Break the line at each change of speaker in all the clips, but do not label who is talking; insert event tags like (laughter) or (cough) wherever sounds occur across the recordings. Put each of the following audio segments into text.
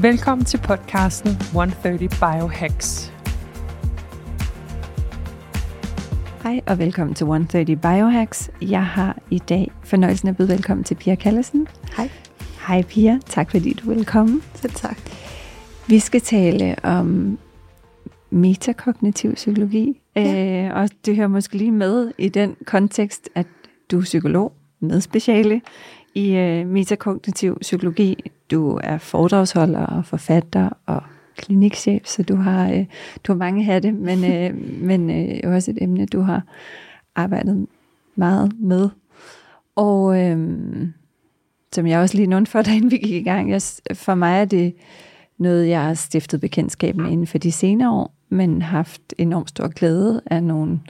Velkommen til podcasten 130 Biohacks.
Hej og velkommen til 130 Biohacks. Jeg har i dag fornøjelsen at byde velkommen til Pia Kallesen.
Hej.
Hej Pia, tak fordi du vil komme.
Selv tak.
Vi skal tale om metakognitiv psykologi, ja. øh, og det hører måske lige med i den kontekst, at du er psykolog med speciale i øh, metakognitiv psykologi. Du er foredragsholder og forfatter og klinikchef, så du har, øh, du har mange hatte, men, øh, (laughs) men øh, også et emne, du har arbejdet meget med. Og øh, som jeg også lige nævnte for dig, inden vi gik i gang, jeg, for mig er det noget, jeg har stiftet bekendtskab med inden for de senere år, men haft enormt stor glæde af nogle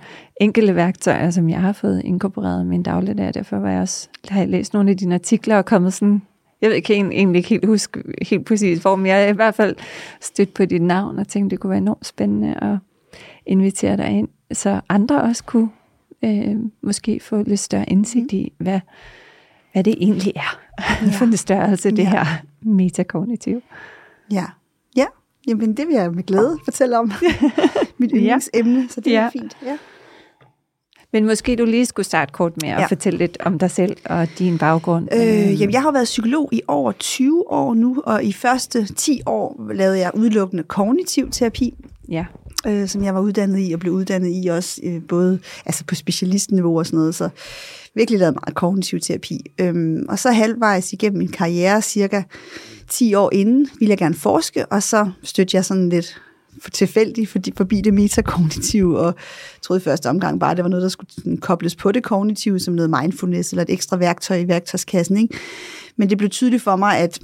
enkelte værktøjer, som jeg har fået inkorporeret i min dagligdag. Derfor var jeg også, har jeg læst nogle af dine artikler og kommet sådan jeg ved ikke, egentlig ikke helt huske helt præcis hvor, men jeg er i hvert fald stødt på dit navn og tænkte, det kunne være enormt spændende at invitere dig ind, så andre også kunne øh, måske få lidt større indsigt i, hvad, hvad det egentlig er ja. (laughs) for en størrelse, det ja. her metakognitiv.
Ja, ja. Jamen det vil jeg med glæde fortælle om. (laughs) Mit yndlingsemne, så det er ja. fint. Ja.
Men måske du lige skulle starte kort med at ja. fortælle lidt om dig selv og din baggrund.
Øh, jamen, jeg har været psykolog i over 20 år nu, og i første 10 år lavede jeg udelukkende kognitiv terapi.
Ja.
Øh, som jeg var uddannet i og blev uddannet i også, øh, både altså på specialistniveau og sådan noget, så virkelig lavet meget kognitiv terapi. Øhm, og så halvvejs igennem min karriere, cirka 10 år inden, ville jeg gerne forske, og så stødte jeg sådan lidt tilfældigt fordi, forbi det metakognitive, og troede i første omgang bare, at det var noget, der skulle sådan, kobles på det kognitive, som noget mindfulness eller et ekstra værktøj i værktøjskassen. Ikke? Men det blev tydeligt for mig, at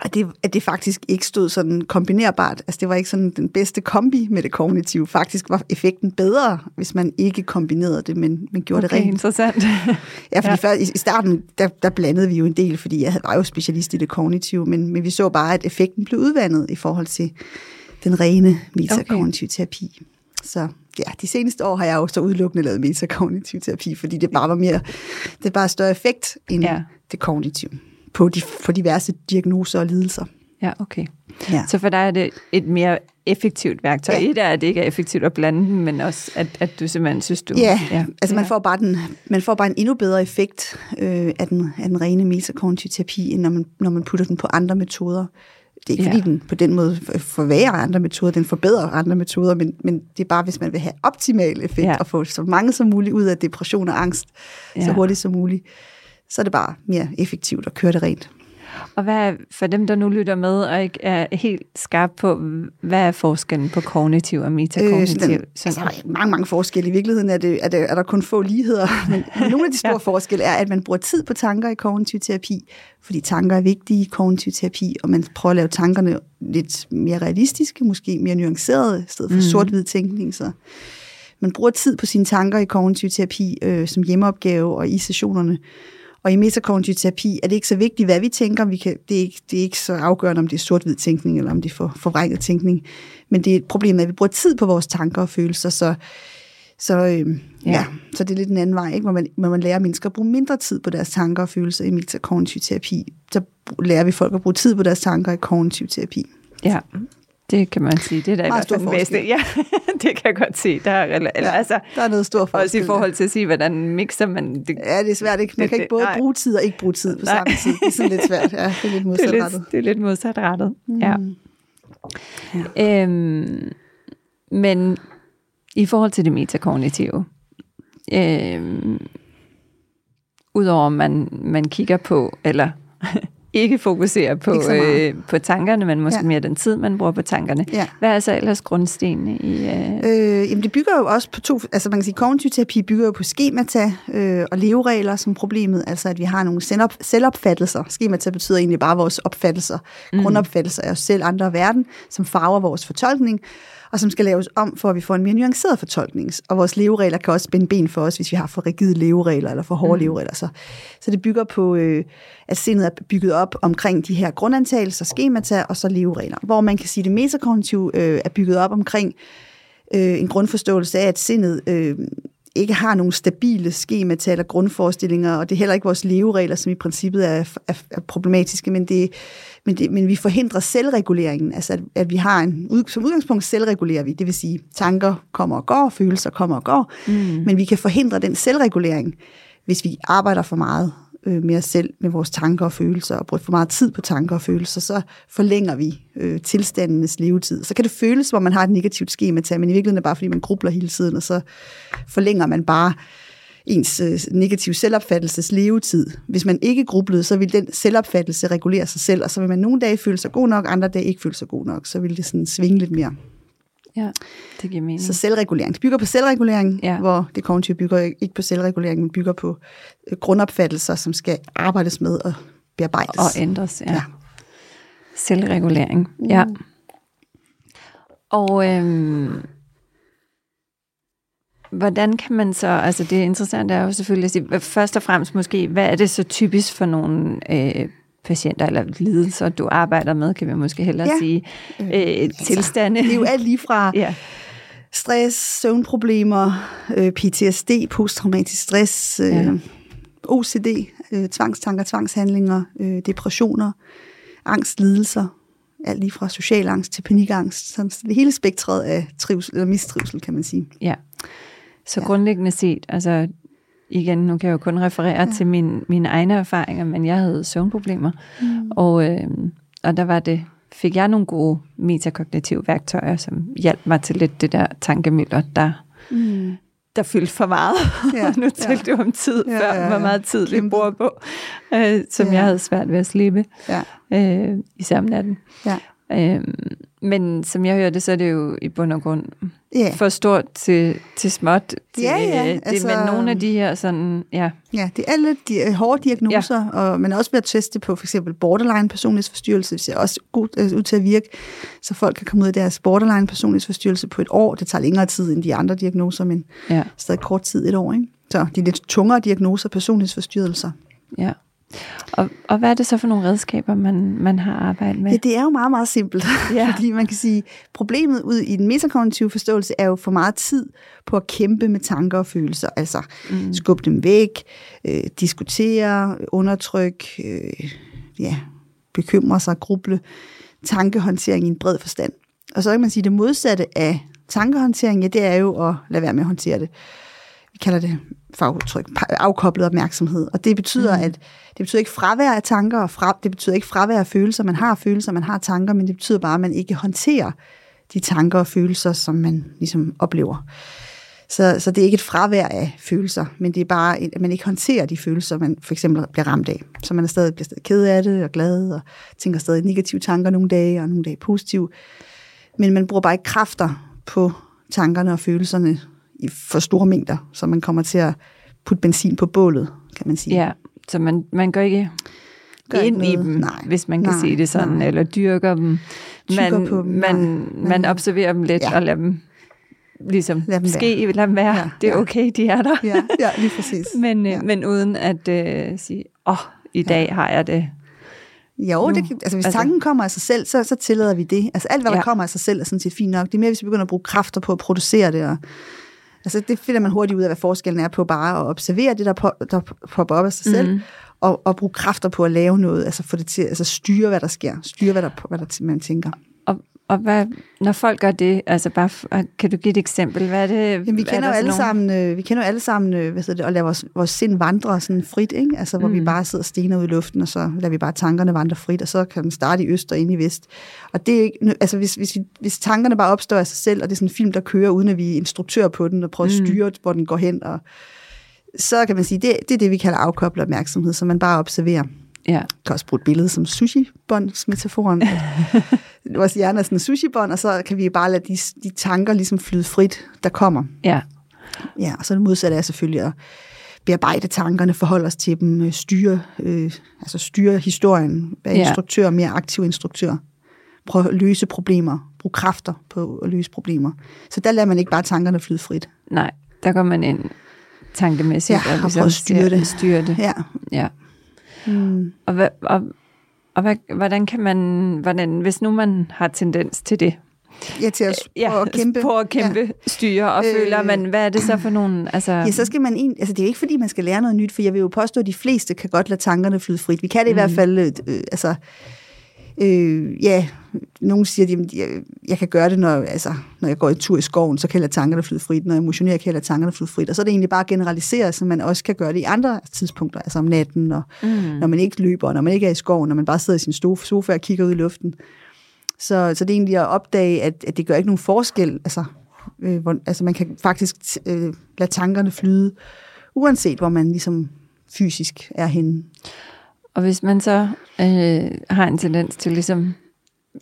at det, at det faktisk ikke stod sådan kombinerbart. Altså det var ikke sådan den bedste kombi med det kognitive. Faktisk var effekten bedre, hvis man ikke kombinerede det, men, men gjorde
okay,
det rent.
interessant. (laughs)
ja, fordi ja. Før, i, i starten, der, der blandede vi jo en del, fordi jeg var jo specialist i det kognitive, men, men vi så bare, at effekten blev udvandet i forhold til den rene metakognitiv okay. terapi. Så ja, de seneste år har jeg jo så udelukkende lavet metakognitiv terapi, fordi det bare var mere, det er bare større effekt end ja. det kognitive på, de, på diverse diagnoser og lidelser.
Ja, okay. Ja. Så for dig er det et mere effektivt værktøj. Ja. Et er, at det ikke er effektivt at blande den, men også, at, at du simpelthen synes, du...
Ja, ja. altså man får, bare den, man får bare en endnu bedre effekt øh, af, den, af den rene metakognitiv terapi, end når man, når man putter den på andre metoder. Det er ikke, ja. fordi den på den måde forværrer andre metoder, den forbedrer andre metoder, men, men det er bare, hvis man vil have optimal effekt ja. og få så mange som muligt ud af depression og angst ja. så hurtigt som muligt, så er det bare mere effektivt at køre det rent.
Og hvad er, for dem, der nu lytter med og ikke er helt skarp på, hvad er forskellen på kognitiv og metakognitiv? Øh,
altså, der er mange, mange forskelle. I virkeligheden er, det, er, det, er der kun få ligheder. (laughs) Men nogle af de (laughs) store ja. forskelle er, at man bruger tid på tanker i kognitiv terapi, fordi tanker er vigtige i kognitiv terapi, og man prøver at lave tankerne lidt mere realistiske, måske mere nuancerede, i stedet for mm. sort-hvid tænkning. Så man bruger tid på sine tanker i kognitiv terapi øh, som hjemmeopgave og i sessionerne. Og i metakognitiv terapi er det ikke så vigtigt, hvad vi tænker. Vi kan, det, er ikke, det er ikke så afgørende, om det er sort-hvid tænkning, eller om det er for, forvrænget tænkning. Men det er et problem, at vi bruger tid på vores tanker og følelser, så, så, øh, ja. Ja, så det er lidt en anden vej, ikke? Hvor, man, hvor man lærer mennesker at bruge mindre tid på deres tanker og følelser i metakognitiv terapi. Så lærer vi folk at bruge tid på deres tanker i kognitiv terapi.
Ja. Det kan man sige. Det er da i hvert fald bedste. Ja, (laughs) det kan jeg godt se. Der er, eller, ja, altså,
der er noget stor forskel.
Også i forhold til at sige, hvordan mixer man det.
Ja, det er svært. Ikke? Man det, kan ikke både nej. bruge tid og ikke bruge tid på nej. samme tid. Det er sådan lidt svært. Ja, det er lidt modsatrettet. (laughs)
Det er lidt, det er lidt modsatrettet, mm. ja. ja. Øhm, men i forhold til det metakognitive, øhm, udover man, man kigger på, eller ikke fokuserer på,
Ikke
øh, på tankerne, men måske
Ja.
ja. mere den tid, man bruger på tankerne.
Ja.
Hvad er så ellers grundstenene i... Øh,
Øh, jamen det bygger jo også på to, altså man kan sige, kognitiv terapi bygger jo på skemata øh, og leveregler som problemet, altså at vi har nogle selvop, selvopfattelser. Skemata betyder egentlig bare vores opfattelser, mm. grundopfattelser af os selv, andre og verden, som farver vores fortolkning, og som skal laves om, for at vi får en mere nuanceret fortolkning. Og vores leveregler kan også spænde ben for os, hvis vi har for rigide leveregler eller for hårde mm. leveregler. Så, så det bygger på, øh, at sindet er bygget op omkring de her grundantagelser, skemata og så leveregler. Hvor man kan sige, at det metakognitive øh, er bygget op omkring øh, en grundforståelse af, at sindet øh, ikke har nogle stabile skemata eller grundforestillinger, og det er heller ikke vores leveregler, som i princippet er, er, er problematiske, men, det, men, det, men vi forhindrer selvreguleringen, altså at, at vi har en, som udgangspunkt selvregulerer vi, det vil sige, tanker kommer og går, følelser kommer og går, mm. men vi kan forhindre den selvregulering, hvis vi arbejder for meget øh, med os selv, med vores tanker og følelser, og bruger for meget tid på tanker og følelser, så forlænger vi øh, tilstandenes levetid. Så kan det føles, som om man har et negativt skemata, men i virkeligheden er det bare, fordi man grubler hele tiden, og så forlænger man bare ens øh, negative selvopfattelses levetid. Hvis man ikke grublede, så vil den selvopfattelse regulere sig selv, og så vil man nogle dage føle sig god nok, andre dage ikke føle sig god nok. Så vil det sådan svinge lidt mere
ja, det giver mening.
Så selvregulering. Det bygger på selvregulering,
Ja.
hvor det kognitive bygger ikke på selvregulering, men bygger på øh, grundopfattelser, som skal arbejdes med og bearbejdes.
Og ændres, ja.
Ja.
Selvregulering, ja. Og øhm, hvordan kan man så, altså det interessante er jo selvfølgelig at sige, først og fremmest måske, hvad er det så typisk for nogle øh, patienter eller lidelser, du arbejder med, kan vi måske hellere
Ja.
sige, øh, tilstande.
Det er jo alt lige fra (laughs)
ja.
stress, søvnproblemer, øh, PTSD, posttraumatisk stress, øh,
Ja.
OCD, øh, tvangstanker, tvangshandlinger, øh, depressioner, angst, lidelser, alt lige fra social angst til panikangst. Så det hele spektret af trivsel, eller mistrivsel, kan man sige.
Ja. Så ja. grundlæggende set, altså igen, nu kan jeg jo kun referere ja. til min, mine egne erfaringer, men jeg havde søvnproblemer, mm. og, øh, og der var det, fik jeg nogle gode metakognitive værktøjer, som hjalp mig til lidt det der tankemøller, der,
Mm.
der fyldte for meget.
Ja, (laughs)
nu talte
ja.
du om tid
Ja,
før,
ja, ja.
hvor meget tid vi
Kæmpe.
bruger på, øh, som
Ja.
jeg havde svært ved at slippe,
Ja,
øh, især om natten.
ja.
Øh, men som jeg hørte, så er det jo i bund og grund
Ja.
for stort til, til småt. Til,
Ja, ja,
Det,
altså-
men nogle af de her sådan, ja,
Ja, det er alle de øh, hårde diagnoser, ja. og man er også ved at teste på for eksempel borderline personlighedsforstyrrelse. Det ser også godt øh, ud til at virke, så folk kan komme ud af deres borderline personlighedsforstyrrelse på et år. Det tager længere tid end de andre diagnoser, men
ja,
stadig kort tid, et år. Ikke? Så de lidt tungere diagnoser, personlighedsforstyrrelser.
ja. Og, og hvad er det så for nogle redskaber, man, man har arbejdet med?
Ja, det er jo meget, meget simpelt. (laughs)
Ja.
Fordi man kan sige, problemet ud i den metakognitive forståelse er jo for meget tid på at kæmpe med tanker og følelser. Altså mm. skubbe dem væk, øh, diskutere, undertrykke, øh, ja, bekymre sig, gruble. Tankehåndtering i en bred forstand. Og så kan man sige, det modsatte af tankehåndtering, ja, det er jo at lade være med at håndtere det. Vi kalder det fagudtryk, afkoblet opmærksomhed. Og det betyder, mm. at det betyder ikke fravær af tanker, og fra, det betyder ikke fravær af følelser. Man har følelser, man har tanker, men det betyder bare, at man ikke håndterer de tanker og følelser, som man ligesom oplever. Så, så det er ikke et fravær af følelser, men det er bare, at man ikke håndterer de følelser, man for eksempel bliver ramt af. Så man er stadig, bliver stadig ked af det og glad, og tænker stadig negative tanker nogle dage, og nogle dage positive. Men man bruger bare ikke kræfter på tankerne og følelserne i for store mængder, så man kommer til at putte benzin på bålet, kan man sige.
Ja, så man, man går ikke
Gør
ind
ikke
i dem,
Nej.
hvis man kan
Nej.
sige det sådan,
Nej.
eller dyrker dem. Man,
på dem.
man,
Nej.
man
Men-
observerer dem lidt
Ja.
og lader dem ligesom
Lad dem
ske, lad dem være.
Ja,
Det er
ja.
okay, de er der.
Ja, ja lige præcis. (laughs)
Men,
Ja.
ja. men uden at øh, sige, åh, oh, i dag har jeg det.
Jo,
nu.
det, altså hvis
Altså-
tanken kommer af sig selv, så, så tillader vi det. Altså alt, hvad der
Ja.
kommer af sig selv, er sådan set fint nok. Det er mere, hvis vi begynder at bruge kræfter på at producere det. Og, altså det finder man hurtigt ud af, hvad forskellen er på bare at observere det, der, på, der popper op af sig selv,
Mhm.
og, og bruge kræfter på at lave noget, altså få det til, altså styre, hvad der sker, styre, hvad der, hvad der man tænker.
Og, hvad, når folk gør det, altså bare, kan du give et eksempel? Hvad er det?
Jamen, vi
er
kender
der
jo alle sammen, øh, vi kender jo alle sammen, øh, hvad det, at lade vores, vores sind vandre sådan frit, ikke? Altså, hvor mm. vi bare sidder og stener ud i luften, og så lader vi bare tankerne vandre frit, og så kan den starte i øst og ind i vest. Og det er ikke, altså, hvis, hvis, vi, hvis tankerne bare opstår af sig selv, og det er sådan en film, der kører, uden at vi er instruktør på den, og prøver at styre, hvor den går hen, og så kan man sige, det, det er det, vi kalder afkoblet opmærksomhed, så man bare observerer.
Ja.
Du kan også bruge et billede som sushi-båndsmetaforen. (laughs) Vores hjerne er sådan en sushi-bånd, og så kan vi bare lade de, de tanker ligesom flyde frit, der kommer.
Ja.
Ja, og så det modsatte er selvfølgelig at bearbejde tankerne, forholde os til dem, øh, styre, øh, altså styre historien, være
Ja.
instruktør, mere aktiv instruktør. Prøve at løse problemer, bruge kræfter på at løse problemer. Så der lader man ikke bare tankerne flyde frit.
Nej, der går man ind tankemæssigt
Ja, og
ligesom
prøver at styre det.
styre det.
Ja.
Ja.
Mm.
Og, hvad, og, og hvad, hvordan kan man, hvordan, hvis nu man har tendens til det,
Ja, til at,
ja,
prøve at kæmpe.
på at kæmpe, ja. styre, og
Øh,
øh, føler man, hvad er det så for nogle, altså,
Ja, så skal man ind, altså det er jo ikke fordi, man skal lære noget nyt, for jeg vil jo påstå, at de fleste kan godt lade tankerne flyde frit. Vi kan det i hvert fald, øh, øh, altså, øh, ja, nogen siger, at jamen, jeg, jeg kan gøre det, når, altså, når jeg går en tur i skoven, så kan jeg lade tankerne flyde frit. Når jeg motionerer, kan jeg lade tankerne flyde frit. Og så er det egentlig bare at generalisere, så man også kan gøre det i andre tidspunkter, altså om natten, og mm. når man ikke løber, når man ikke er i skoven, når man bare sidder i sin sofa og kigger ud i luften. Så, så det er egentlig at opdage, at, at det gør ikke nogen forskel. Altså, øh, hvor, altså man kan faktisk øh, lade tankerne flyde, uanset hvor man ligesom fysisk er henne.
Og hvis man så øh, har en tendens til ligesom,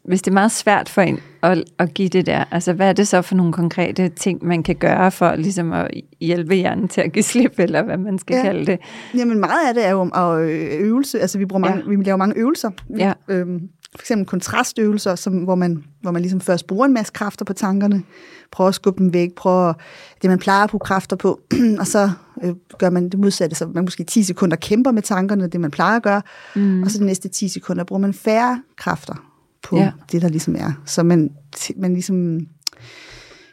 hvis det er meget svært for en at, at give det der, altså hvad er det så for nogle konkrete ting, man kan gøre for ligesom at hjælpe hjernen til at give slip, eller hvad man skal
Ja.
kalde det?
Jamen meget af det er jo om at øh, øvelse, altså vi, bruger mange, ja. vi laver mange øvelser.
Ja.
Øhm, for eksempel kontrastøvelser, som, hvor, man, hvor man ligesom først bruger en masse kræfter på tankerne, prøver at skubbe dem væk, prøver det, man plejer at bruge kræfter på, (clears throat) og så øh, gør man det modsatte, så man måske 10 sekunder kæmper med tankerne, det man plejer at gøre, mm. og så de næste 10 sekunder bruger man færre kræfter på
ja.
det, der ligesom er. Så man, man ligesom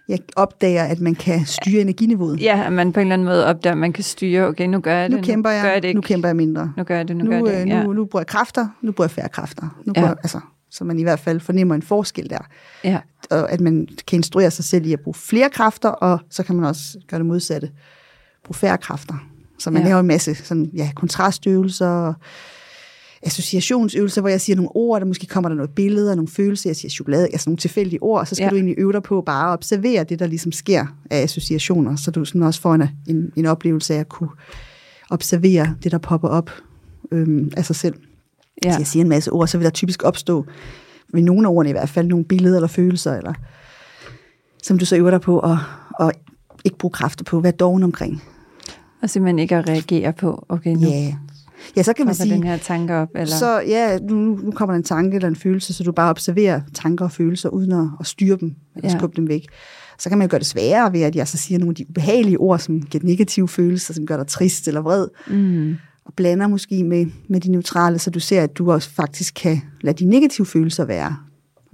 jeg opdager, at man kan styre energiniveauet.
Ja, at man på en eller anden måde opdager, at man kan styre, okay, nu gør jeg det,
nu kæmper jeg,
gør jeg det ikke.
nu kæmper jeg mindre.
Nu gør jeg det, nu,
nu,
gør jeg det.
øh,
ikke. Ja.
nu, nu bruger jeg kræfter, nu bruger jeg færre kræfter. Nu
Ja.
bruger, altså, så man i hvert fald fornemmer en forskel der.
ja.
Og at man kan instruere sig selv i at bruge flere kræfter, og så kan man også gøre det modsatte. Bruge færre kræfter. Så man
Ja.
laver en masse sådan, ja, kontrastøvelser, associationsøvelser, hvor jeg siger nogle ord, der måske kommer der noget billede og nogle følelser. Jeg siger chokolade, altså nogle tilfældige ord, og så skal
Ja.
du egentlig øve dig på bare at observere det, der ligesom sker af associationer, så du sådan også får en, en, en oplevelse af at kunne observere det, der popper op øhm, af sig selv.
Ja.
Så jeg siger en masse ord, så vil der typisk opstå, ved nogle af ordene i hvert fald, nogle billeder eller følelser, eller, som du så øver dig på at, at ikke bruge kræfter på, være doven omkring.
Og simpelthen ikke at reagere på, okay, nu
Ja. Ja, så kan man sige,
den her tanke op. Eller?
så ja, nu, nu kommer der en tanke eller en følelse, så du bare observerer tanker og følelser, uden at, at styre dem, eller
ja.
skubbe dem væk. Så kan man jo gøre det sværere ved, at jeg så siger nogle af de ubehagelige ord, som giver negative følelser, som gør dig trist eller vred,
Mm.
og blander måske med, med de neutrale, så du ser, at du også faktisk kan lade de negative følelser være.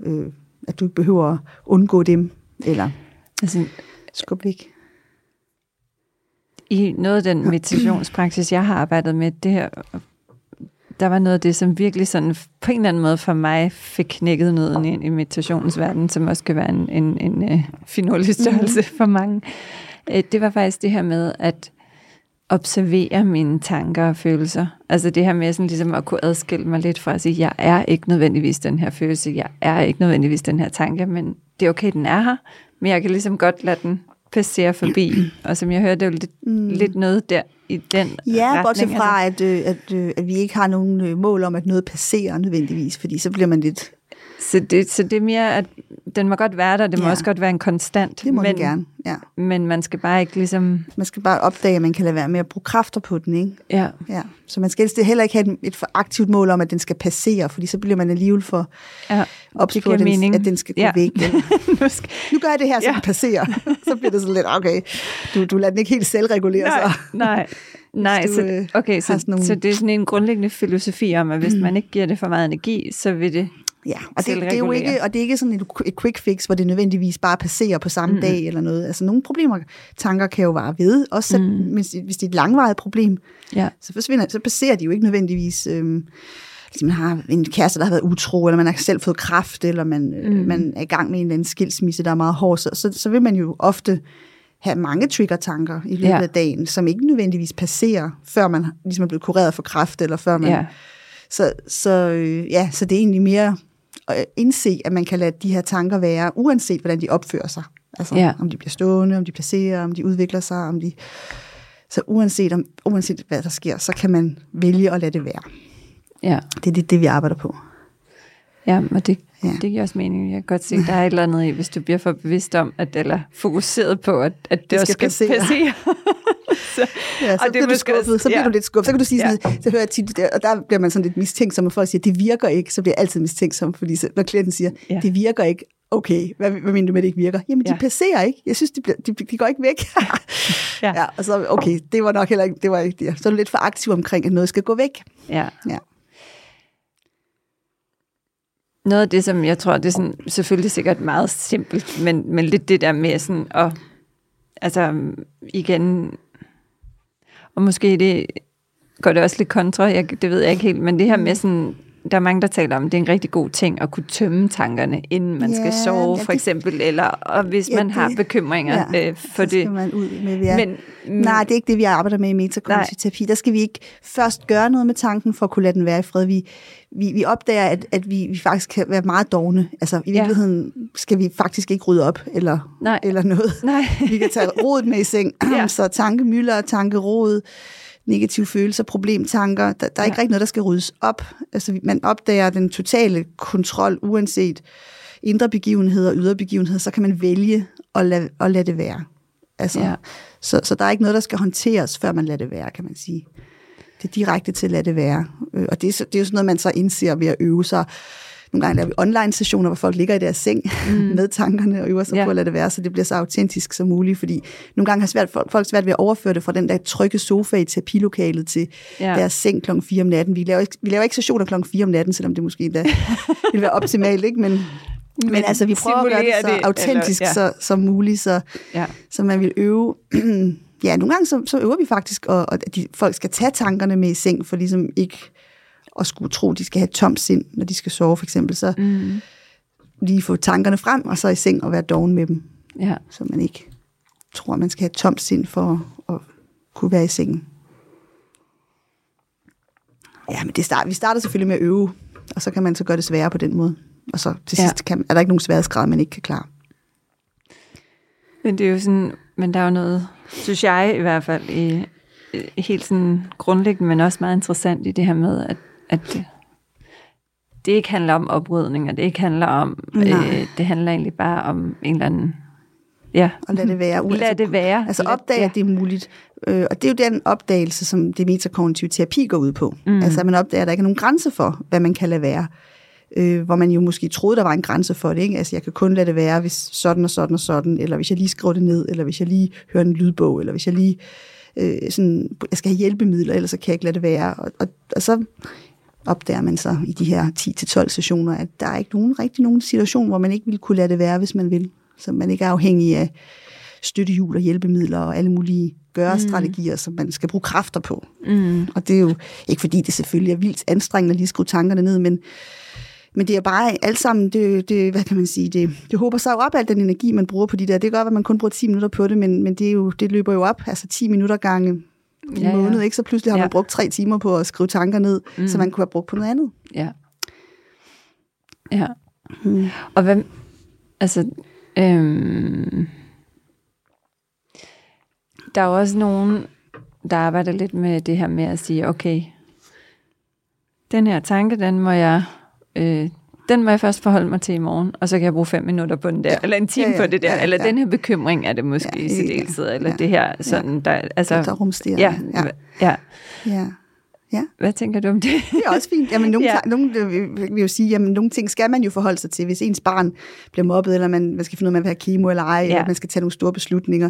Øh, at du ikke behøver at undgå dem, eller
Altså,
skubbe væk.
I noget af den (clears throat) meditationspraksis, jeg har arbejdet med, det her, der var noget af det, som virkelig sådan på en eller anden måde for mig fik knækket noget ind i meditationens verden, som også kan være en, en, en uh, finurlig størrelse mm. for mange. Uh, det var faktisk det her med at observere mine tanker og følelser. Altså det her med sådan ligesom at kunne adskille mig lidt fra at sige, jeg er ikke nødvendigvis den her følelse, jeg er ikke nødvendigvis den her tanke, men det er okay, den er her, men jeg kan ligesom godt lade den passere forbi. (clears throat) Og som jeg hørte, det er jo lidt, mm. lidt noget der i den
Ja,
retning.
bortset fra, at, øh, at, øh, at vi ikke har nogen øh, mål om, at noget passerer nødvendigvis, fordi så bliver man lidt...
Så det, så det er mere, at den må godt være der, det må
Ja.
også godt være en konstant.
Det må
men,
men, gerne, ja.
Men man skal bare ikke ligesom...
Man skal bare opdage, at man kan lade være med at bruge kræfter på den, ikke?
Ja,
Ja. Så man skal heller ikke have et, et for aktivt mål om, at den skal passere, fordi så bliver man alligevel for
ja.
ops
Det
på,
giver
at den, at den skal gå
Ja.
væk. (laughs)
Nu skal,
nu gør jeg det her, så
Ja.
den passerer. (laughs) så bliver det sådan lidt, okay, du, du lader den ikke helt selvregulere
nej,
sig.
nej. Nej,
du,
så,
øh,
okay, så,
nogle-
så det er sådan en grundlæggende filosofi om, at hvis man ikke giver det for meget energi, så vil det...
Ja, og det, det er jo ikke, og det er ikke sådan et, et quick fix, hvor det nødvendigvis bare passerer på samme mm. dag eller noget. Altså nogle problemer, tanker kan jo vare ved, også selv, mm. hvis, hvis det er et langvarigt problem,
Ja,
så forsvinder, så passerer de jo ikke nødvendigvis. Øhm, hvis man har en kæreste, der har været utro, eller man har selv fået kræft, eller man, mm. man er i gang med en eller anden skilsmisse, der er meget hård, så, så, så vil man jo ofte have mange trigger-tanker i løbet
Ja.
af dagen, som ikke nødvendigvis passerer, før man ligesom er blevet kureret for kræft, eller før man...
ja,
Så, så, øh, ja, så det er egentlig mere indse, at man kan lade de her tanker være, uanset hvordan de opfører sig. Altså
Ja.
om de bliver stående, om de placerer, om de udvikler sig, om de... Så uanset, om, uanset hvad der sker, så kan man vælge at lade det være.
Ja,
Det er det, det vi arbejder på.
Ja og det,
Ja.
det giver også mening. Jeg kan godt se, der er et eller andet i, hvis du bliver for bevidst om, at, eller fokuseret på, at, at det,
Det
også
skal
skal
passere.
passere. (laughs) så,
Ja, så
og
bliver du
måske også-
skuffet, så bliver
ja.
du lidt skuffet. Så kan du sige
Ja.
sådan noget, så hører jeg tit, der- og der bliver man sådan lidt mistænksom, og folk siger, det virker ikke, så bliver jeg altid mistænksom, fordi så, når klienten siger,
Ja.
det virker ikke, okay, hvad, hvad mener du med, at det ikke virker? Jamen, de
Ja.
passerer ikke. Jeg synes, de, bliver, de, de går ikke væk.
Ja. (laughs)
ja. og så, okay, det var nok heller ikke, det var ikke det. Så er du lidt for aktiv omkring, at noget skal gå væk.
ja.
Ja.
Noget af det, som jeg tror, det er sådan, selvfølgelig sikkert meget simpelt, men, men lidt det der med sådan at, altså igen, og måske det går det også lidt kontra, jeg, det ved jeg ikke helt, men det her med sådan, der er mange, der taler om, at det er en rigtig god ting at kunne tømme tankerne, inden man skal
Ja,
sove,
ja,
for
det-
eksempel, eller og hvis
Ja,
man har
det-
bekymringer
ja,
øh, for det.
skal man ud med, ja.
Men,
Nej, det er ikke det, vi arbejder med i metakognitiv. Der skal vi ikke først gøre noget med tanken for at kunne lade den være i fred. Vi, vi, vi opdager, at, at vi, vi faktisk kan være meget dogne. Altså i
Ja.
virkeligheden skal vi faktisk ikke rydde op eller,
Nej.
eller noget.
Nej.
Vi kan tage rodet med i seng. (laughs)
Ja.
Så tankemøller, tankerod, negative følelser, problemtanker. Der, der er ikke
Ja.
rigtig noget, der skal ryddes op. Altså man opdager den totale kontrol, uanset indre begivenheder og ydre begivenheder, så kan man vælge at lade, at lade det være. Altså,
Ja.
så, så der er ikke noget, der skal håndteres, før man lader det være, kan man sige. Det er direkte til at lade det være. Øh, Og det er, det er jo sådan noget, man så indser ved at øve sig. Nogle gange laver vi online-sessioner, hvor folk ligger i deres seng mm. (laughs) med tankerne og øver sig
Ja.
ja. på at lade det være, så det bliver så autentisk som muligt. Fordi nogle gange har svært, folk, folk svært ved at overføre det fra den der trygge sofa i terapilokalet til
Ja.
ja. deres seng klokken 4 om natten. Vi laver, ikke, vi laver ikke sessioner klokken 4 om natten, selvom det måske endda (laughs) ville være optimalt, ikke? Men, men, men altså, vi prøver at gøre det så
det,
autentisk
eller-
så, som muligt, så,
Ja.
så man vil øve. (clears throat) ja, nogle gange så, så øver vi faktisk, og, og at de, folk skal tage tankerne med i seng, for ligesom ikke at skulle tro, at de skal have et tomt sind, når de skal sove for eksempel. Så
Mm.
lige få tankerne frem, og så i seng og være doven med dem,
ja.
så man ikke tror, at man skal have et tomt sind for at kunne være i sengen. Ja, men det start, vi starter selvfølgelig med at øve, og så kan man så gøre det sværere på den måde. Og så til
Ja.
sidst kan, er der ikke nogen sværhedsgrad, man ikke kan klare.
Men det er jo sådan, men der er jo noget, synes jeg i hvert fald, i- helt sådan grundlæggende, men også meget interessant i det her med, at, at det, det ikke handler om oprydning, og det ikke handler om,
Nej.
øh, det handler egentlig bare om en eller anden, ja,
Og lad det være.
lad det være.
Altså opdage,
ja.
at det er muligt. Øh, og det er jo den opdagelse, som det metakognitive terapi går ud på. Mm. Altså at man opdager, at der ikke er nogen grænse for, hvad man kan lade være. Øh, hvor man jo måske troede, der var en grænse for det. Ikke? Altså jeg kan kun lade det være, hvis sådan og sådan og sådan, eller hvis jeg lige skriver det ned, eller hvis jeg lige hører en lydbog, eller hvis jeg lige øh, sådan, jeg skal have hjælpemidler, ellers så kan jeg ikke lade det være. Og, og, og så opdager man så i de her 10-12 sessioner, at der er ikke nogen, rigtig nogen situation, hvor man ikke ville kunne lade det være, hvis man vil. Så man ikke er afhængig af støttehjul og hjælpemidler og alle mulige gøre-strategier, mm. som man skal bruge kræfter på.
Mm.
Og det er jo ikke fordi, det selvfølgelig er vildt anstrengende at lige skrive tankerne ned, men, men det er bare alt sammen, det, det, hvad kan man sige, det, det håber sig jo op, al den energi, man bruger på de der. Det gør, at man kun bruger 10 minutter på det, men, men det, er jo, det løber jo op, altså 10 minutter gange en
Ja,
ja,
ja.
måned, ikke? Så pludselig har
Ja.
man brugt tre timer på at skrive tanker ned, mm. som man kunne have brugt på noget andet.
Ja. Ja.
Mm.
Og hvad, altså, øhm, der er jo også nogen, der arbejder lidt med det her med at sige, okay, den her tanke, den må jeg, øh, den må jeg først forholde mig til i morgen, og så kan jeg bruge fem minutter på den der, ja. eller en time
Ja, ja,
på det der,
ja, ja,
eller
ja.
den her bekymring er det måske
Ja,
ja, i
ja,
særdeleshed, eller
ja.
det her sådan, der, altså,
Der
ja,
ja.
ja.
ja. Ja,
Hvad tænker du om det?
det er også fint. Jamen, nogle, (laughs)
Ja.
ja. nogle, vil jo sige, jamen, nogle ting skal man jo forholde sig til. Hvis ens barn bliver mobbet, eller man, man skal finde ud af, man vil have kemo eller ej,
Ja.
ja. eller man skal tage nogle store beslutninger,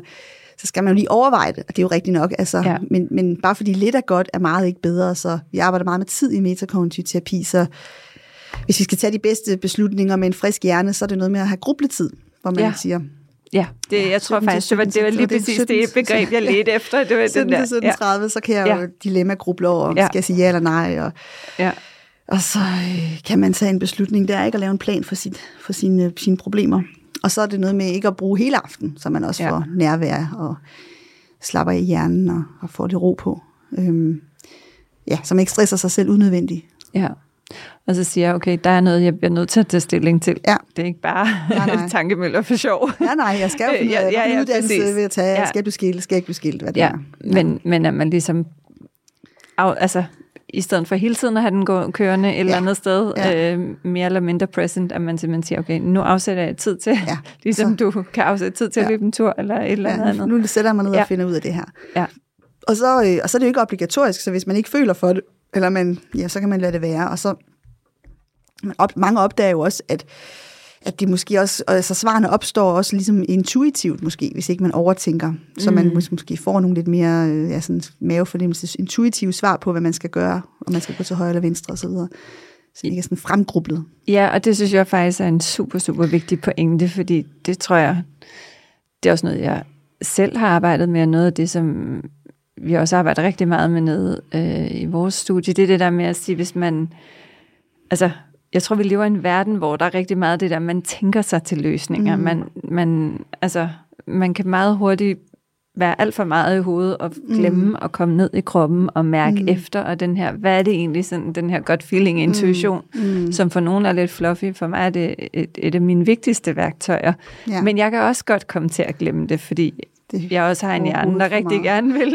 så skal man jo lige overveje det, og det er jo rigtigt nok. Altså,
Ja.
ja. men, men bare fordi lidt er godt, er meget ikke bedre. Så vi arbejder meget med tid i metakognitiv terapi, så hvis vi skal tage de bedste beslutninger med en frisk hjerne, så er det noget med at have grubletid, hvor man
Ja.
ja. siger,
Ja, det,
Ja,
jeg tror
17 til
faktisk, det var, det var
17,
lige
det er
præcis
17,
det begreb, jeg ledte efter. Det var den
17
der.
til
Ja.
17.30, så kan jeg
Ja.
jo dilemma-gruble over,
Ja.
skal jeg sige ja eller nej, og
Ja.
Og så øh, kan man tage en beslutning der, ikke at lave en plan for, sit, for sine, sine problemer. Og så er det noget med ikke at bruge hele aften, så man også
Ja.
ja. får nærvær og slapper i hjernen og, og får lidt ro på. Øhm, ja, så man ikke stresser sig selv unødvendigt.
Ja. Og så siger jeg, okay, der er noget, jeg bliver nødt til at tage stilling til.
Ja.
Det er ikke bare
Nej, (laughs) nej.
tankemøller for sjov.
Ja, nej, jeg skal jo (laughs) finde ud
Ja, ja, ja,
uddannelse
præcis.
vil jeg tage,
Ja.
skal jeg blive skilt, skal jeg ikke blive skilt, hvad det
Ja,
er.
men, men at man ligesom af, altså, i stedet for hele tiden at have den gå, kørende et ja. eller andet sted,
Ja.
øh, mere eller mindre present, at man simpelthen siger, okay, nu afsætter jeg tid til,
Ja. (laughs)
ligesom
Så-
du kan afsætte tid til at
Ja.
løbe en tur, eller et eller andet
Ja,
andet.
nu sætter jeg mig ned
Ja.
og finder ud af det her.
Ja.
Og så, øh, og så er det jo ikke obligatorisk, så hvis man ikke føler for det, eller man, ja, så kan man lade det være. Og så, man op, mange opdager jo også, at, at det måske også, altså svarene opstår også ligesom intuitivt måske, hvis ikke man overtænker. Så man
Mm.
mås- måske får nogle lidt mere øh, ja, sådan mavefornemmelses intuitive svar på, hvad man skal gøre, om man skal gå til højre eller venstre osv. Så, videre. så det ikke er sådan fremgrublet.
Ja, og det synes jeg faktisk er en super, super vigtig pointe, fordi det tror jeg, det er også noget, jeg selv har arbejdet med, og noget af det, som vi også arbejder rigtig meget med nede øh, i vores studie, det er det der med at sige, hvis man, altså, jeg tror, vi lever i en verden, hvor der er rigtig meget det der, man tænker sig til løsninger.
Mm.
Mm. Man, man, altså, man kan meget hurtigt være alt for meget i hovedet og glemme mm. at komme ned i kroppen og mærke
Mm.
mm. efter, og den her, hvad er det egentlig, sådan, den her godt feeling, intuition,
Mm.
som for nogen er lidt fluffy. For mig er det et, et af mine vigtigste værktøjer.
Ja.
Men jeg kan også godt komme til at glemme det, fordi
Det-
jeg også har en hjerne, der rigtig gerne vil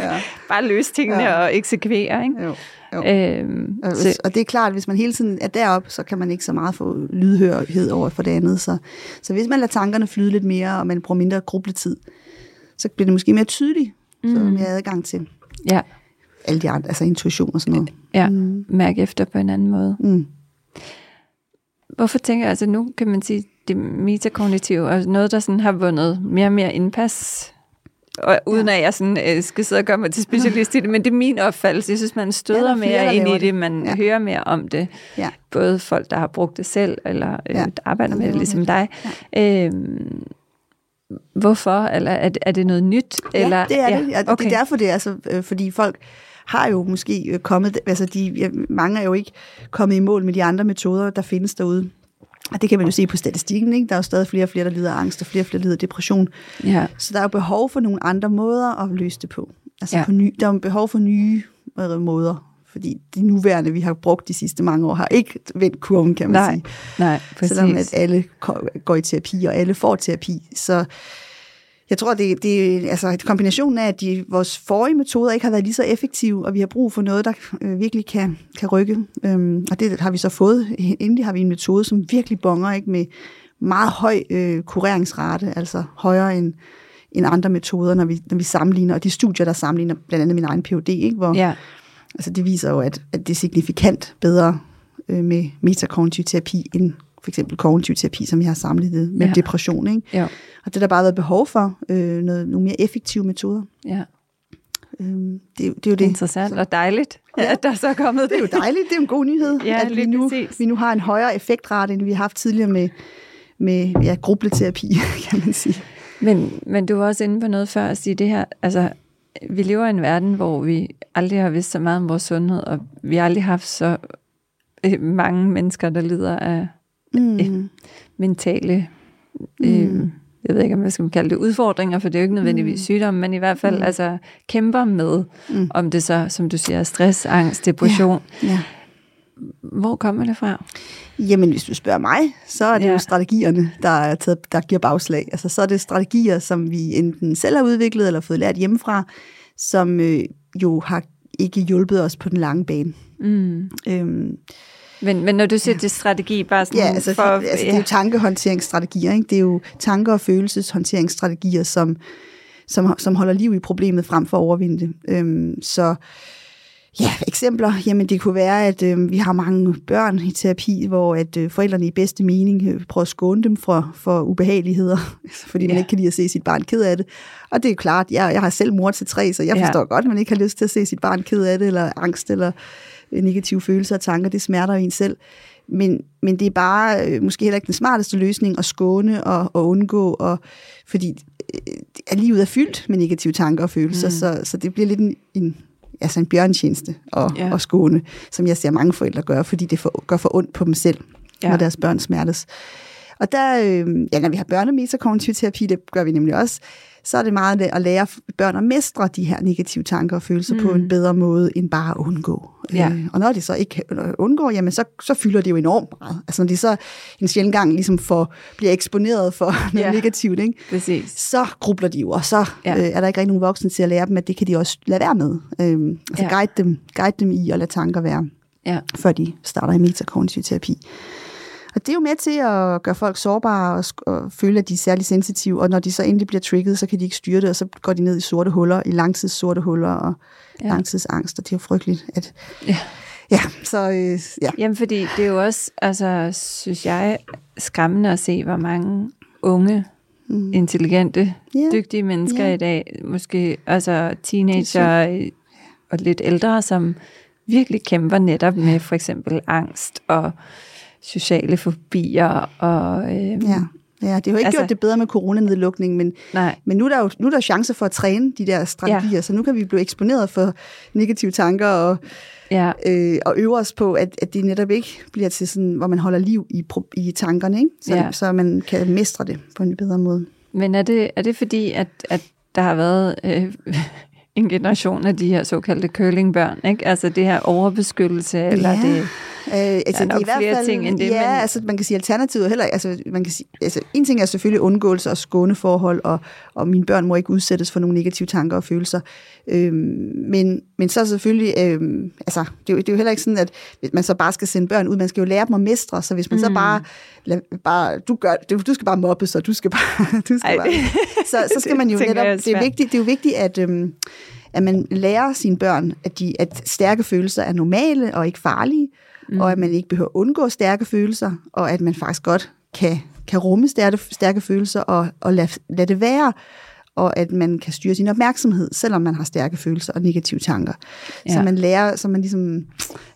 Ja. (laughs)
bare løse tingene
Ja.
og eksekvere. Ikke?
Jo, jo.
Øhm,
Og,
så,
og det er klart, at hvis man hele tiden er deroppe, så kan man ikke så meget få lydhørighed over for det andet. Så, så hvis man lader tankerne flyde lidt mere, og man bruger mindre grubletid, så bliver det måske mere tydeligt, mm. så er mere adgang til
ja,
alle de andre, altså intuition og sådan noget.
ja,
Mm.
mærke efter på en anden måde.
Mm.
Hvorfor tænker jeg, altså nu kan man sige, det metakognitive er noget, der sådan har vundet mere og mere indpas, og uden ja. at jeg sådan, øh, skal sidde og gøre mig til specialist i det, men det er min opfattelse. Jeg synes, man
Ja, der
støder
er
ja,
flere,
mere ind i det, man
Ja.
ja. hører mere om det.
Ja.
Både folk, der har brugt det selv, eller øh,
Ja,
ja. der arbejder
der
med det, ligesom dig. Ja. Øhm, hvorfor? Eller er er det noget nyt? eller?
ja, det er det. Ja,
okay.
Det er derfor, det er så, øh, fordi folk har jo måske øh, kommet, altså de, ja, mange er jo ikke kommet i mål med de andre metoder, der findes derude. Og det kan man jo se på statistikken, ikke? Der er jo stadig flere og flere, der lider af angst, og flere og flere, der lider af depression.
Ja.
Så der er jo behov for nogle andre måder at løse det på. Altså ja. På ny, der er jo behov for nye øh, måder, fordi de nuværende, vi har brugt de sidste mange år, har ikke vendt kurven, kan man
Nej,
sige.
nej, præcis.
Selvom at alle går i terapi, og alle får terapi. Så jeg tror, det, det er altså, kombinationen af, at de, vores forrige metoder ikke har været lige så effektive, og vi har brug for noget, der øh, virkelig kan, kan rykke. Øhm, og det har vi så fået. Endelig har vi en metode, som virkelig bonger ikke med meget høj øh, kureringsrate, altså højere end, end andre metoder, når vi, når vi sammenligner, og de studier, der sammenligner, blandt andet min egen PhD, ikke, hvor
Ja,
altså, det viser jo, at, at det er signifikant bedre øh, med metakognitiv terapi end for eksempel kognitiv terapi, som jeg har sammenlignet med ja.
Ja.
depression. Ikke?
jo,
Og det har der bare været behov for, øh, noget, nogle mere effektive metoder.
ja.
Øhm, det, er jo- det er jo det.
Interessant og dejligt,
Ja.
ja. at der så er kommet det.
Det er jo dejligt, det er en god nyhed,
Ja,
at vi nu,
præcis.
vi nu har en højere effektrate, end vi har haft tidligere med, med ja, grubleterapi, (laughs) kan man sige.
Men, men du var også inde på noget før at sige det her, altså vi lever i en verden, hvor vi aldrig har vidst så meget om vores sundhed, og vi har aldrig haft så øh, mange mennesker, der lider af
Mm.
mentale, øh, jeg ved ikke, om jeg skal kalde det udfordringer, for det er jo ikke nødvendigvis sygdom, men i hvert fald
Mm.
altså kæmper med,
Mm.
om det så, som du siger, stress, angst, depression.
Ja.
Hvor kommer det fra?
Jamen, hvis du spørger mig, så er det ja.
Ja.
jo strategierne, der, er taget, der giver bagslag. Altså, så er det strategier, som vi enten selv har udviklet eller fået lært hjemmefra, som øh, jo har ikke hjulpet os på den lange bane.
Mm.
Øhm,
Men, men når du siger ja. det strategi, bare sådan
ja, altså,
for...
altså, det er jo tankehåndteringsstrategier. Ikke? Det er jo tanke- og følelseshåndteringsstrategier, som, som, som holder liv i problemet frem for at overvinde det. Øhm, så ja, eksempler, jamen det kunne være, at øh, vi har mange børn i terapi, hvor at øh, forældrene i bedste mening øh, prøver at skåne dem for, for ubehageligheder, (laughs) fordi man
Ja.
ikke kan lide at se sit barn ked af det. Og det er jo klart, jeg, jeg har selv mor til tre, så jeg
Ja.
forstår godt, at man ikke har lyst til at se sit barn ked af det, eller angst, eller negative følelser og tanker, det smerter jo en selv. Men, men det er bare øh, måske heller ikke den smarteste løsning at skåne og, og undgå, og, fordi øh, livet er fyldt med negative tanker og følelser, mm. så, så det bliver lidt en, en, altså en bjørntjeneste at,
Ja.
at skåne, som jeg ser mange forældre gøre, fordi det for, gør for ondt på dem selv, ja. Når deres børn smertes. Og der, øh, ja, når vi har børnemetakognitiv terapi, det gør vi nemlig også, så er det meget at lære børn at mestre de her negative tanker og følelser mm. på en bedre måde, end bare at undgå.
Ja.
Øh, og når de så ikke undgår, jamen så, så fylder det jo enormt meget. Altså når de så en sjældent gang ligesom får, bliver eksponeret for (laughs) noget
Ja.
negativt, ikke?
Præcis.
så grubler de jo, og så
Ja.
øh, er der ikke rigtig nogen voksne til at lære dem, at det kan de også lade være med. Øhm, altså
ja.
guide, dem, guide dem i at lade tanker være,
Ja.
før de starter i metakognitiv terapi. Og det er jo med til at gøre folk sårbare og, og føle, at de er særlig sensitive, og når de så endelig bliver trigget, så kan de ikke styre det, og så går de ned i sorte huller, i langtids sorte huller og
Ja.
langtidsangst, og det er jo frygteligt. At,
Ja.
ja, så øh, ja.
Jamen, fordi det er jo også, altså, synes jeg, skræmmende at se, hvor mange unge,
Mm.
intelligente,
Ja.
dygtige mennesker
Ja.
i dag, måske altså teenager og lidt ældre, som virkelig kæmper netop med for eksempel angst og sociale fobier og øh,
Ja. ja, det har jo ikke
Altså-
gjort det bedre med coronanedlukning, men
nej,
Men nu er der jo nu er der chancer for at træne de der strategier, ja. så nu kan vi blive eksponeret for negative tanker og,
ja,
øh, og øve os på, at, at det netop ikke bliver til sådan, hvor man holder liv i, i tankerne, ikke? Så,
Ja.
så man kan mestre det på en bedre måde.
men er det, er det fordi, at, at der har været øh, (laughs) en generation af de her såkaldte curlingbørn, ikke? Altså det her overbeskyttelse, eller
Ja.
det...
Øh, altså,
nok flere ting end det,
Ja,
men-
altså man kan sige alternativet er heller altså man kan sige, altså en ting er selvfølgelig undgåelse og skåneforhold, og, og mine børn må ikke udsættes for nogle negative tanker og følelser. Øhm, men, men så selvfølgelig, øhm, altså det er, jo, det er jo heller ikke sådan, at man så bare skal sende børn ud, man skal jo lære dem at mestre, så hvis man mm. så bare, lad, bare du, gør, du, du skal bare mobbes, og du skal bare, (laughs) du skal
Ej,
bare så, så skal man jo (laughs)
det
netop,
er
det er,
svært.
vigtigt, det er jo vigtigt, at, øhm, at man lærer sine børn, at, de, at stærke følelser er normale og ikke farlige, mm. og at man ikke behøver at undgå stærke følelser, og at man faktisk godt kan, kan rumme stærke, stærke følelser og, og lade, lade det være, og at man kan styre sin opmærksomhed, selvom man har stærke følelser og negative tanker. Ja. Så man lærer, så man ligesom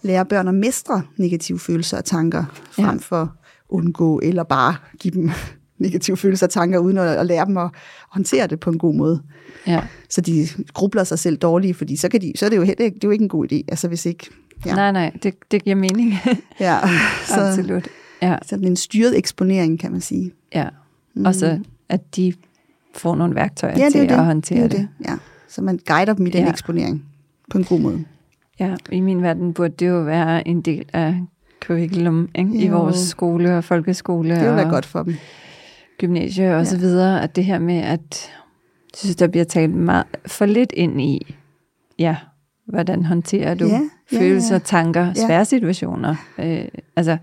lærer børn at mestre negative følelser og tanker, frem
Ja.
for undgå, eller bare give dem (laughs) negative følelser og tanker, uden at, at lære dem at håndtere det på en god måde.
Ja.
Så de grubler sig selv dårlige, fordi så, kan de, så er det jo, heller ikke, det er jo ikke en god idé, altså hvis ikke... Ja,
Nej, nej, det, det giver mening.
ja. (laughs) Så,
Absolut. Ja,
sådan en styret eksponering, kan man sige.
ja. Og så, at de får nogle værktøjer
Ja, det
til
det.
at håndtere
det, jo det. Ja. Så man guider dem i den
Ja.
eksponering på en god måde.
Ja, i min verden burde det jo være en del af curriculum ikke? i vores skole og folkeskole
Det vil være godt for dem.
gymnasie og
Ja.
så videre, at det her med, at jeg synes, der bliver talt meget for lidt ind i, ja, hvordan håndterer du
Ja,
følelser,
ja.
tanker,
Ja.
svære situationer. Øh, altså,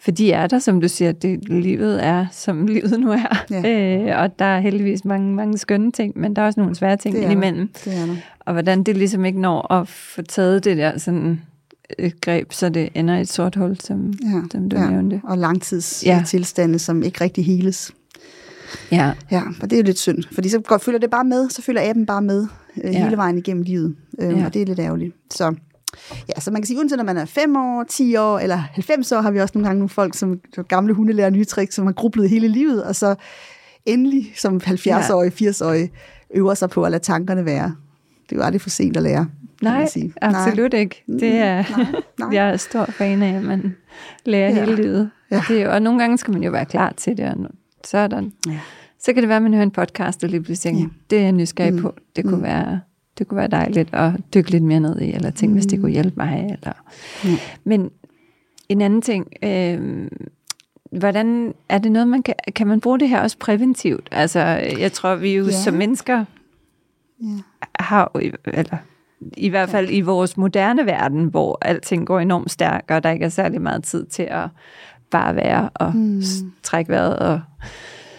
for de er der, som du siger, det livet er, som (laughs) livet nu er.
Ja.
Øh, og der er heldigvis mange, mange skønne ting, men der er også nogle svære ting
Det
indimellem.
Det er der.
Og hvordan det ligesom ikke når at få taget det der sådan et greb, så det ender i et sort hul, som,
Ja.
som du
ja.
nævnte.
Og langtidstilstande,
Ja.
som ikke rigtig heles.
Ja,
Ja, og det er jo lidt synd, fordi så går, følger det bare med, så følger aben bare med øh,
Ja.
hele vejen igennem livet, øh,
Ja.
og det er lidt ærgerligt. Så, ja, så man kan sige, uanset om man er 5 år, 10 år eller 90 år, har vi også nogle gange nogle folk, som gamle hunde lærer nye tricks, som har grublet hele livet, og så endelig som 70-årige, 80-årige, øver sig på at lade tankerne være. Det er jo aldrig for sent at lære,
nej,
sige.
absolut ikke. Det er,
Nej, nej. (laughs)
jeg er stor fan af, at man lærer
Ja.
hele livet.
Ja.
Det, og nogle gange skal man jo være klar til det, og sådan.
Ja.
Så kan det være, at man hører en podcast, og lige pludselig tænker, det er jeg nysgerrig
Mm.
på. Det kunne,
Mm.
være, det kunne være dejligt at dykke lidt mere ned i, eller tænke, hvis det kunne hjælpe mig. Eller.
Mm.
Men en anden ting, øh, hvordan er det noget, man kan, kan man bruge det her også præventivt? Altså, jeg tror, vi jo
Ja.
som mennesker
Ja.
har, eller i hvert fald i vores moderne verden, hvor alting går enormt stærkt, og der ikke er særlig meget tid til at bare være og
Mm.
mm. trække vejret og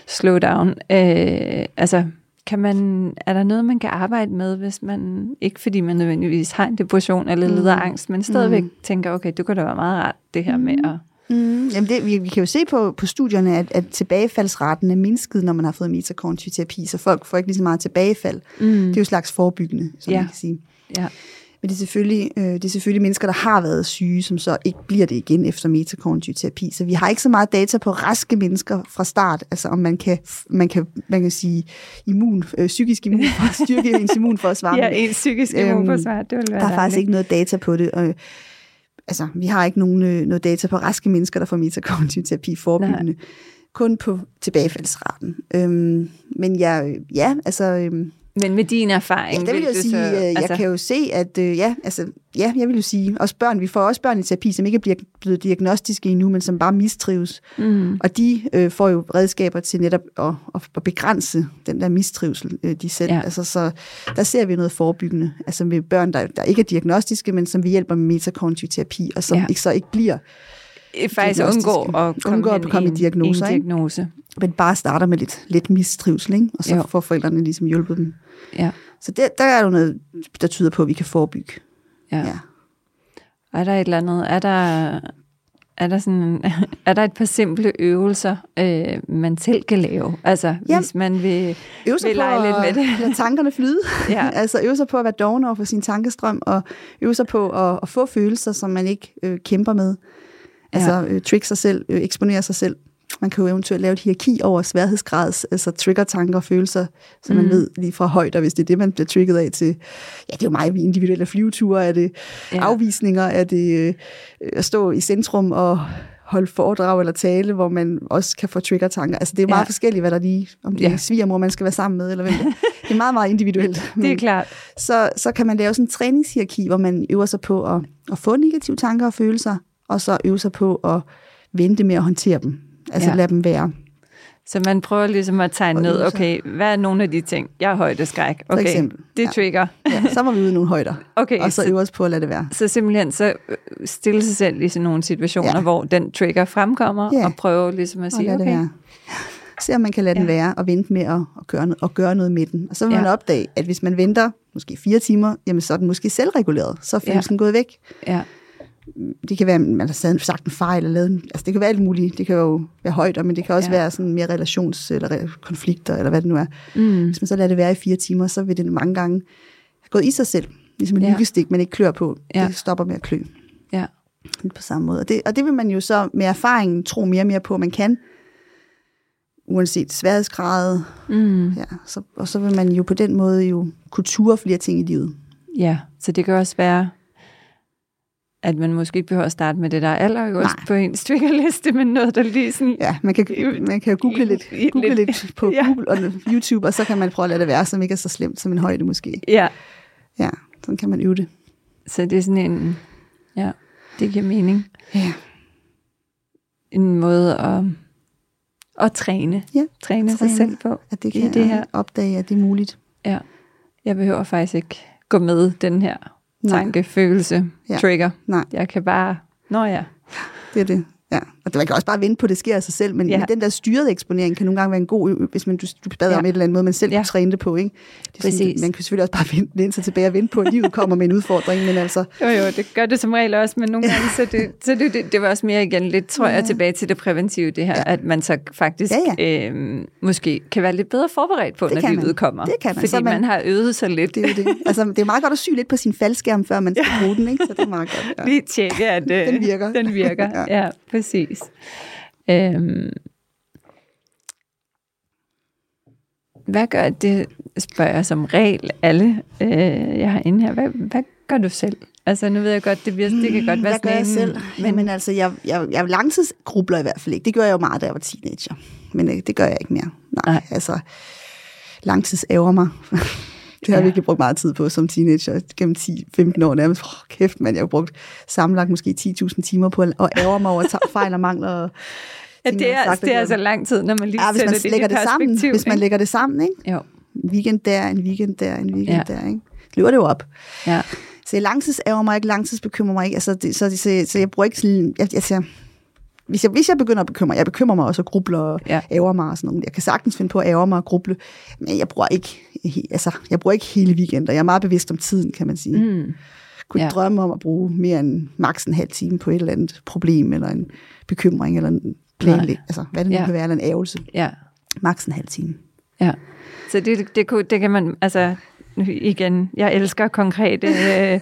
slow down. Øh, altså, kan man, er der noget, man kan arbejde med, hvis man, ikke fordi man nødvendigvis har en depression eller
Mm.
lider angst, men stadigvæk
Mm.
tænker, okay, det kunne da være meget rart, det her med at...
Mm, jamen det, vi, vi kan jo se på, på studierne, at, at tilbagefaldsraten er mindsket, når man har fået metakognitiv terapi, så folk får ikke lige så meget tilbagefald.
Mm.
Det er jo slags forebyggende, som
Ja.
man kan sige.
Ja.
Men det er, selvfølgelig, øh, det er selvfølgelig mennesker, der har været syge, som så ikke bliver det igen efter metakognitiv terapi. Så vi har ikke så meget data på raske mennesker fra start, altså om man kan, man kan, man kan sige immun, øh, psykisk immun for at styrke (laughs) ens immunforsvar.
Ja, ens psykiske
Øhm,
immunforsvar, det ville være
der er faktisk ikke noget data på det. Og, altså, vi har ikke nogen, øh, noget data på raske mennesker, der får metakognitiv terapi forebyggende. kun på tilbagefaldsraten. Øhm, men jeg, ja, altså... Øhm,
men med din erfaring,
ja, det vil jeg
du
sige,
så,
øh, jeg
altså,
kan jo se, at øh, ja, altså, ja, jeg vil jo sige, også børn, vi får også børn i terapi, som ikke bliver blevet diagnostiske endnu, men som bare mistrives.
mm,
Og de øh, får jo redskaber til netop at, at, begrænse den der mistrivsel, øh, de selv.
Ja.
Altså, så der ser vi noget forebyggende, altså med børn, der, der ikke er diagnostiske, men som vi hjælper med metakognitiv terapi, og som
ja.
ikke, så ikke bliver,
faktisk
diagnostiske.
undgå at komme,
Undgå at komme i
en-
diagnoser,
en
ikke?
diagnose.
men bare starter med lidt, lidt mistrivsel, ikke? og så
Jo.
får forældrene ligesom hjulpet dem.
Ja.
Så der, der er jo noget, der tyder på, at vi kan forebygge.
Ja.
Ja.
Er der et eller andet, er der, er der, sådan, (laughs) er der et par simple øvelser, øh, man selv kan lave? Altså,
Ja.
hvis man vil...
Øve sig
Vil
på
lege lidt
at
med det.
lade tankerne flyde.
Ja. (laughs)
altså øve sig på at være doven over for sin tankestrøm, og øve sig på at, at få følelser, som man ikke øh, kæmper med. Altså øh, trick sig selv, øh, eksponere sig selv. Man kan jo eventuelt lave et hierarki over sværhedsgrads, altså trigger tanker og følelser, så man
Mm.
ved lige fra højt, og hvis det er det, man bliver trigget af til, ja, det er jo meget individuelle flyveture, er det
Ja.
afvisninger, er det øh, at stå i centrum og holde foredrag eller tale, hvor man også kan få trigger-tanker. Altså, det er meget
ja.
forskelligt, hvad der lige, om det
Ja.
er svigermor, man skal være sammen med, eller hvem det er. (laughs) Det er meget, meget individuelt.
Det er klart.
så, så kan man lave sådan en træningshierarki, hvor man øver sig på at, at få negative tanker og følelser, og så øve sig på at vente med at håndtere dem. Altså
Ja.
ja. lade dem være.
Så man prøver ligesom at tegne ned, okay, hvad er nogle af de ting? Jeg har højdeskræk. Okay,
eksempel.
det
Ja.
trigger.
Ja, så må vi ude i nogle højder, (laughs)
Okay,
og så
så,
øve os på at lade det være.
så simpelthen så øh, stille sig selv i sådan nogle situationer,
Ja.
hvor den trigger fremkommer,
Ja.
og prøve ligesom at sige, okay.
Se om man kan lade
Ja.
den være, og vente med at, at, gøre, noget, at gøre noget med den. Og så vil man
Ja.
opdage, at hvis man venter måske fire timer, jamen så er den måske selvreguleret. Så er følelsen gået væk.
ja,
det kan være, at man har sagt- en fejl, eller lavet altså det kan være alt muligt. Det kan jo være højder, men det kan også
Ja.
være sådan mere relations- eller konflikter, eller hvad det nu er.
mm,
Hvis man så lader det være i fire timer, så vil det mange gange gå i sig selv. Ligesom en
Ja.
lykestik, man ikke klør på.
Ja.
Ja. Det stopper med at klø.
ja,
Lidt på samme måde. Og det, og det vil man jo så med erfaringen tro mere og mere på, at man kan. Uanset sværhedsgrad.
mm,
Ja, så, og så vil man jo på den måde jo kunne ture flere ting i livet.
ja. Så det kan også være, at man måske ikke behøver at starte med det, der er allerøverst på ens triggerliste, men noget, der lige sådan...
Ja, man kan, man kan google lidt, google
Lidt.
lidt på (laughs)
Ja.
Google og YouTube, og så kan man prøve at lade det være, som ikke er så slemt som en højde måske.
Ja,
Ja, sådan kan man øve det.
så det er sådan en... Ja, det giver mening.
Ja.
En måde at, at træne.
Ja,
Træne, sig
træne.
selv på.
At det
I
kan
det her.
opdage, at det er muligt.
Ja. Jeg behøver faktisk ikke gå med den her. Tanke, følelse,
Ja.
trigger.
Nej.
Jeg kan bare... Nå ja.
Det er det. Ja. Og man kan også bare vente på, at det sker af sig selv, men,
Ja.
ja. men den der styrede eksponering kan nogle gange være en god, ø- hvis man, du, du bader
Ja.
ja. om et eller andet måde, man selv
Ja.
ja. træne det på. Ikke? Det er sådan,
Præcis.
man kan selvfølgelig også bare vente, læne sig tilbage og vente på, at livet kommer med en udfordring, men altså,
Jo, jo, det gør det som regel også, men nogle gange, så, det, så det, det, det var også mere igen lidt, tror jeg,
Ja.
tilbage til det præventive, det her, ja. at man så faktisk
Ja,
Øh, måske kan være lidt bedre forberedt på,
Det
når livet
man.
kommer.
Det kan man.
Fordi
Så
man,
man-
har øvet sig lidt.
det er det. Altså, det er meget godt at sy lidt på sin faldskærm, før man skal bruge den, ikke? så det er meget godt. Ja.
Lige tjekke, at øh,
Den virker.
Den virker, (laughs) ja,
Ja.
ja præcis. Øhm, hvad gør det, spørger jeg som regel alle, øh, jeg har inde her, hvad, hvad gør du selv? Altså, nu ved jeg godt, det, bliver, det kan godt være
Hvad gør jeg
sådan en-
selv? Men, Jamen altså, jeg, jeg, jeg langtidsgrubler i hvert fald ikke. Det gør jeg jo meget, da jeg var teenager. Men øh, det gør jeg ikke mere. Nej,
Nej.
altså, langtidsæver mig. (laughs) det har jeg
Ja.
virkelig brugt meget tid på som teenager. Gennem 10-15 år nærmest. Oh, kæft, man, jeg har brugt sammenlagt måske 10.000 timer på at ære mig over fejl og mangler. (laughs) Og
Ja, det
jeg
er,
sagt og
det er altså lang tid, når man lige
Ja, hvis
sætter
man
det i
lægger det sammen. Hvis man lægger det sammen, ikke?
Jo,
En weekend der, en weekend der, en weekend
Ja.
der, ikke? Løber det jo op.
ja.
Så jeg langtidsæver mig ikke, langtidsbekymrer mig ikke. Altså, det, så, så, så, jeg bruger ikke sådan... Jeg, altså, hvis jeg, hvis jeg begynder at bekymre, jeg bekymrer mig også og grubler og
Ja.
æver mig og sådan noget. Jeg kan sagtens finde på at ære mig og gruble, men jeg bruger ikke, altså, jeg bruger ikke hele weekender. Jeg er meget bevidst om tiden, kan man sige. Mm. Kunne
Ja.
drømme om at bruge mere end maks en halv time på et eller andet problem, eller en bekymring, eller en planlæg, altså hvad det nu
Ja.
kan være, eller en ævelse.
ja.
Maks en halv time.
Ja, så det, det, kunne, det kan man, altså igen, jeg elsker konkrete, (laughs) øh,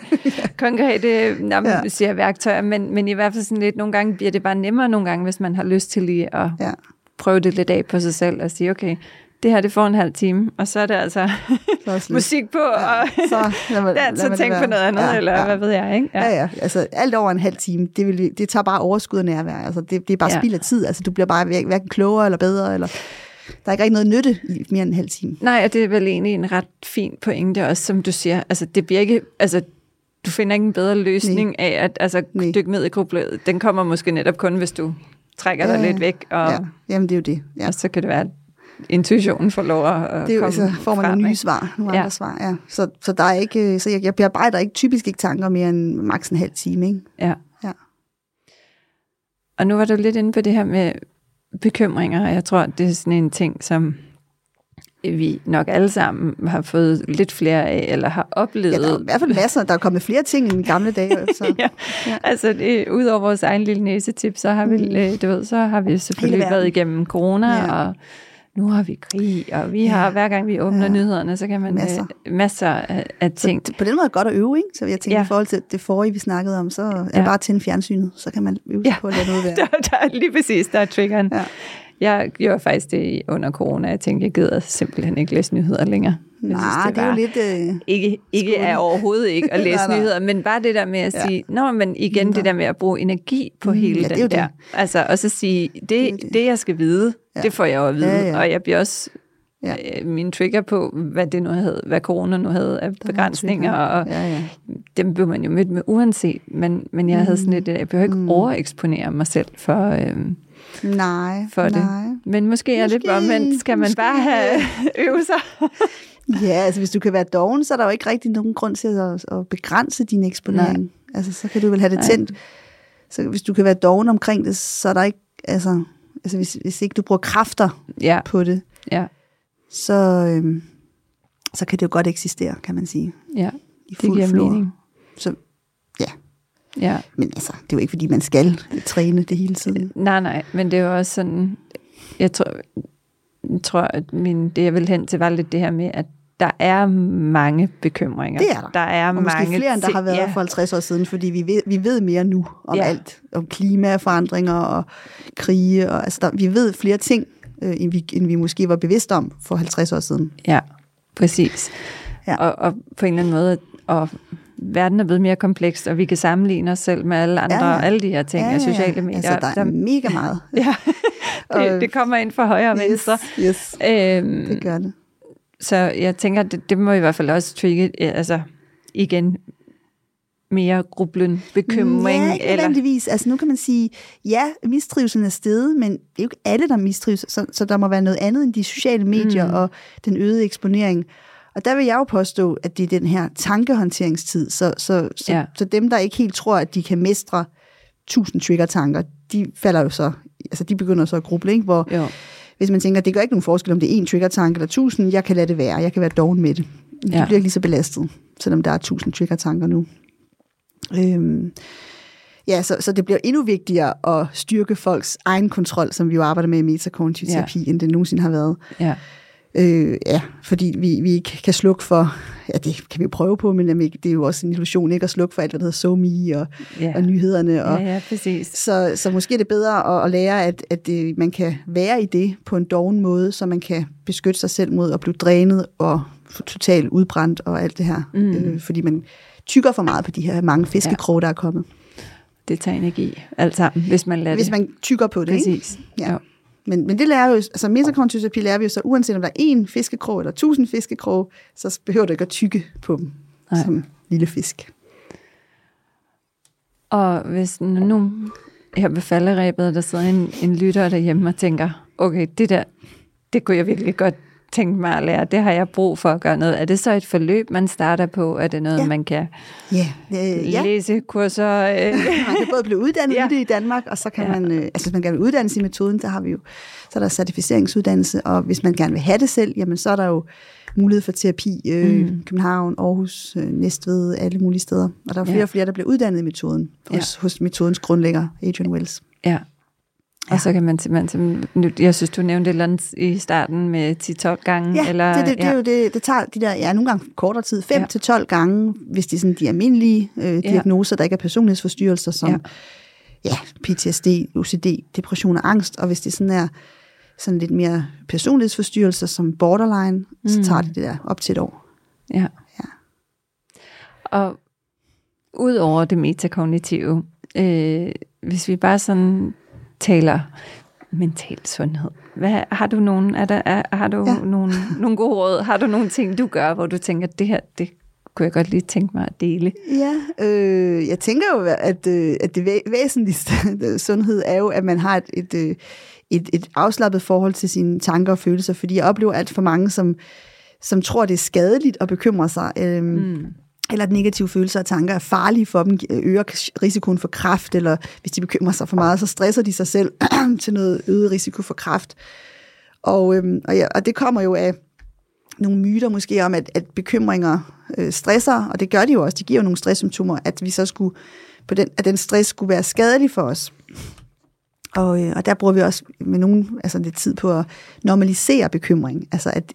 konkrete nå, ja.
Ja.
siger værktøjer, men, men i hvert fald sådan lidt, nogle gange bliver det bare nemmere nogle gange, hvis man har lyst til lige at
Ja.
prøve det lidt af på sig selv og sige, okay, det her det får en halv time, og så er det altså
Så (laughs)
musik på, og
så lad (laughs) mig- lad
og
mig
tænk på noget andet,
Ja,
eller
ja.
hvad ved jeg, ikke?
Ja, ja. Altså, alt over en halv time, det, vil, vi- det tager bare overskud af nærvær. Altså, det, det er bare
Ja.
ja. spild af tid. Altså, du bliver bare hver- hverken klogere eller bedre. Eller, der er ikke rigtig noget nytte i mere end en halv time.
Nej, og det er vel egentlig en ret fin pointe også, som du siger. Altså, det bliver ikke... Altså, du finder ikke en bedre løsning
Nej.
af at altså,
Nej.
dykke ned i grublet. Den kommer måske netop kun, hvis du trækker dig
Ja,
lidt væk, og,
Ja. Jamen, det er jo det. Ja.
og så kan det være, at intuitionen får lov at
Det er jo,
komme
så får man nogle nye svar, nogle
Ja.
andre svar. Ja. Så, så, der er ikke, øh, så jeg, jeg bearbejder ikke typisk ikke tanker mere end maks en halv time. Ikke?
Ja.
Ja.
Og nu var du lidt inde på det her med bekymringer. Jeg tror, det er sådan en ting, som vi nok alle sammen har fået lidt flere af, eller har oplevet.
Ja, der er i hvert fald masser. Der er kommet flere ting end i gamle dage. (laughs) Så.
ja. ja. Altså, det, ud over vores egen lille næsetip, så har vi,
Mm.
øh, du ved, så har vi selvfølgelig været igennem corona. Ja. og nu har vi krig, og vi har, hver gang vi åbner
Ja.
nyhederne, så kan man
Masser.
Øh, masser af, af ting.
Så på den måde er det godt at øve, ikke? Så jeg tænker,
Ja.
ja. i forhold til det forrige, vi snakkede om, så er
Ja.
bare tænde fjernsynet, så kan man øve sig
Ja.
på at lade noget (laughs) være.
der, der er lige præcis, der er triggeren.
Ja.
Jeg gjorde faktisk det under corona. Jeg tænkte, jeg gider simpelthen ikke læse nyheder længere. Jeg
Nej, det er jo lidt... Øh,
Ikke, ikke er overhovedet ikke at (laughs) læse
Nej, nej.
nyheder, men bare det der med at
Ja.
sige, nå, men igen
Mindre.
det der med at bruge energi på
Mm,
hele
ja, det er
den
jo
der.
det.
Altså, og så sige, det, det,
det.
det jeg skal vide,
Ja.
det får jeg jo at vide.
Ja, ja.
Og jeg bliver også
Ja.
øh, min trigger på, hvad det nu havde, hvad corona nu havde af begrænsninger, og
Ja, ja.
dem blev man jo mødt med uanset, men, men jeg havde sådan lidt, jeg behøver ikke
Mm.
overeksponere mig selv for, øhm,
Nej,
for det.
nej.
Men måske er lidt
Måske,
omvendt, skal man
måske,
bare have (laughs) øve sig.
Ja, altså hvis du kan være doven, så er der jo ikke rigtig nogen grund til at, at begrænse din eksponering. Nej. Altså så kan du vel have det
Nej.
tændt. Så hvis du kan være doven omkring det, så er der ikke, altså, altså hvis, hvis ikke du bruger kræfter
Ja,
på det,
ja,
så, øhm, så kan det jo godt eksistere, kan man sige.
ja,
I
det giver
flor.
mening.
Så, Ja. men altså, det er jo ikke, fordi man skal træne det hele tiden.
Nej, nej, men det er jo også sådan, jeg tror, jeg tror at min, det jeg vil hen til var lidt det her med, at der er mange bekymringer.
Det er der.
Der er
Og måske
mange
flere, end der har været
ja.
for 50 år siden, fordi vi ved, vi ved mere nu om
Ja.
alt. Om klimaforandringer og krige. Og, altså, der, vi ved flere ting, øh, end, vi, end vi måske var bevidste om for 50 år siden.
Ja, præcis.
Ja.
Og, og på en eller anden måde, og verden er blevet mere kompleks, og vi kan sammenligne os selv med alle andre,
Ja,
ja,
ja.
alle de her ting af sociale medier.
Altså, der er
som-
mega meget. (laughs)
ja, det, det kommer ind fra højre og venstre.
Yes, yes,
Øhm,
det gør det.
Så jeg tænker, det, det må i hvert fald også trigge, øh, altså igen, mere grublen, bekymring.
Ja, ikke
eller.
Altså nu kan man sige, ja, mistrivselen er steget, men det er jo ikke alle, der mistrives, så, så der må være noget andet end de sociale medier
mm.
og den øgede eksponering. Og der vil jeg jo påstå, at det er den her tankehåndteringstid. Så, så, så,
Ja.
ja. så dem, der ikke helt tror, at de kan mestre tusind trigger-tanker, de falder jo så, altså de begynder så at gruble, ikke? hvor
jo,
hvis man tænker, det gør ikke nogen forskel, om det er en trigger-tanke eller tusind, jeg kan lade det være, jeg kan være doven med det. De
Ja.
ja. bliver ikke lige så belastet, selvom der er tusind trigger-tanker nu. Øhm, ja, så, så det bliver endnu vigtigere at styrke folks egen kontrol, som vi jo arbejder med i metakognitiv
Ja.
terapi, end det nogensinde har været.
ja,
Øh, ja, fordi vi, vi ikke kan slukke for, ja det kan vi jo prøve på, men det er jo også en illusion ikke at slukke for alt, hvad der hedder SoMe og,
ja.
og nyhederne. Og,
ja, ja, præcis.
så, så måske er det bedre at, at lære, at, at det, man kan være i det på en doven måde, så man kan beskytte sig selv mod at blive drænet og totalt udbrændt og alt det her.
Mm.
Øh, fordi man tykker for meget på de her mange fiskekroge, der er kommet.
Det tager energi, alt sammen, hvis man lader
Hvis
det.
man tykker på det, ikke?
Præcis.
Ja.
Jo.
Men, men det lærer jo, altså metakognitiv terapi lærer vi jo så, uanset om der er én fiskekrog eller tusind fiskekroge, så behøver du ikke at tykke på dem.
Nej.
som lille fisk.
Og hvis nu her ved falderæbet, der sidder en, en lytter derhjemme og tænker, okay, det der, det kunne jeg virkelig godt tænke mig at lære. Det har jeg brug for at gøre noget. Er det så et forløb, man starter på? Er det noget, ja. Man kan
Ja, øh, ja.
læse kurser? Øh, (laughs)
man kan både blive uddannet
Ja.
i det i Danmark, og så kan
Ja.
man, øh, altså hvis man gerne vil uddannes i metoden, der har vi jo, så er der certificeringsuddannelse, og hvis man gerne vil have det selv, jamen så er der jo mulighed for terapi, øh,
Mm.
mm. København, Aarhus, øh, Næstved, alle mulige steder. Og der er flere
Ja.
og flere, der bliver uddannet i metoden, hos, ja. hos metodens grundlægger, Adrian Wells.
ja. Og
Ja.
så kan man simpelthen, jeg synes, du nævnte et eller andet i starten med 10-12 gange.
Ja,
eller,
det, det, det,
ja.
er jo det, det tager de der, ja, nogle gange kortere tid, 5
Ja.
ja. til 12 gange, hvis de er sådan de almindelige øh, diagnoser, der ikke er personlighedsforstyrrelser, som
Ja.
ja. ja, PTSD, OCD, depression og angst, og hvis det sådan er sådan lidt mere personlighedsforstyrrelser som borderline, mm. så tager det det der op til et år.
Ja.
Ja.
Og ud over det metakognitive, øh, hvis vi bare sådan taler mental sundhed. Hvad, har du nogen, er der, er, har du
Ja.
ja. nogle, nogle gode råd? Har du nogle ting, du gør, hvor du tænker, det her, det kunne jeg godt lige tænke mig at dele?
Ja, øh, jeg tænker jo, at, øh, at det væ- væsentligste (laughs) sundhed er jo, at man har et, et, øh, et, et afslappet forhold til sine tanker og følelser, fordi jeg oplever alt for mange, som, som tror, det er skadeligt at bekymre sig, øh, mm. Eller at negative følelser og tanker er farlige for dem, øger risikoen for kræft, eller hvis de bekymrer sig for meget, så stresser de sig selv (clears throat) til noget øget risiko for kræft. Og, øhm, og, ja, og det kommer jo af nogle myter måske om, at, at bekymringer øh, stresser, og det gør de jo også, de giver jo nogle stresssymptomer, at vi så skulle, på den, at den stress skulle være skadelig for os. Og, øh, og der bruger vi også med nogen, altså lidt tid på at normalisere bekymring, altså at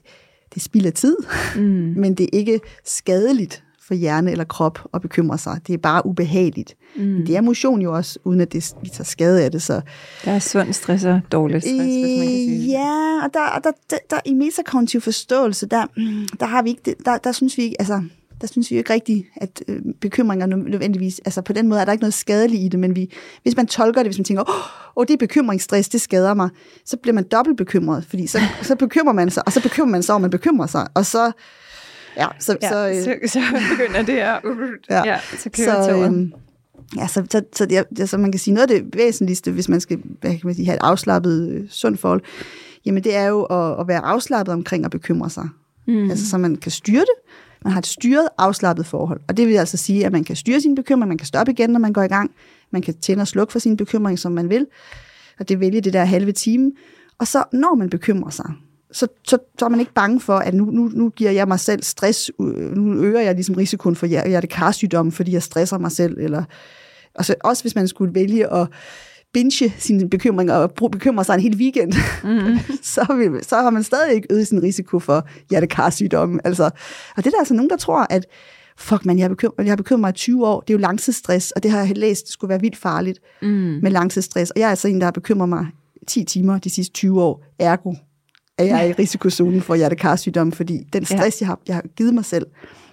det spilder tid, mm. (laughs) men det er ikke skadeligt for hjerne eller krop at bekymre sig. Det er bare ubehageligt. Mm. Men det er motion jo også, uden at det, vi tager skade af det. Så
Der er sund stress og dårlig stress, hvis man kan sige det.
Ja, og der, og der, der, der i metakognitiv forståelse, der, der har vi ikke, det- der, der synes vi ikke, altså, der synes vi jo ikke rigtigt, at øh, bekymringer nø- nødvendigvis, altså på den måde er der ikke noget skadeligt i det, men vi, hvis man tolker det, hvis man tænker, åh, oh, det er bekymringsstress, det skader mig, så bliver man dobbelt bekymret, fordi så, så bekymrer man sig, og så bekymrer man sig at man bekymrer sig, og så, ja, så,
Ja,
så, øh,
så, så begynder det at... (laughs)
Ja.
Ja. så kører så,
øhm, ja, så, så, så, det, er- så man kan sige, noget af det væsentligste, hvis man skal hvad kan man sige, have et afslappet, øh, sundt forhold, jamen det er jo at, at være afslappet omkring at bekymre sig. Mm. Altså så man kan styre det. Man har et styret, afslappet forhold. Og det vil altså sige, at man kan styre sin bekymring, man kan stoppe igen, når man går i gang. Man kan tænde og slukke for sin bekymring, som man vil. Og det vælge det der halve time. Og så når man bekymrer sig, så, så, så er man ikke bange for, at nu, nu, nu giver jeg mig selv stress, øh, nu øger jeg ligesom risikoen for hjer- hjertekarsygdom, fordi jeg stresser mig selv, eller og så, også hvis man skulle vælge at binge sine bekymringer og bekymre sig en hel weekend, mm. (laughs) så, vil, så har man stadig ikke øget sin risiko for hjertekarsygdom. Altså, og det er der altså nogen, der tror, at fuck man, jeg har bekymret, jeg har bekymret mig i 20 år, det er jo langtidsstress, og det har jeg læst skulle være vildt farligt mm. med langtidsstress. Og jeg er altså en, der har bekymret mig 10 timer de sidste 20 år, ergo er jeg i risikozonen for hjertekarsygdom, fordi den stress, ja. jeg, har, jeg har givet mig selv,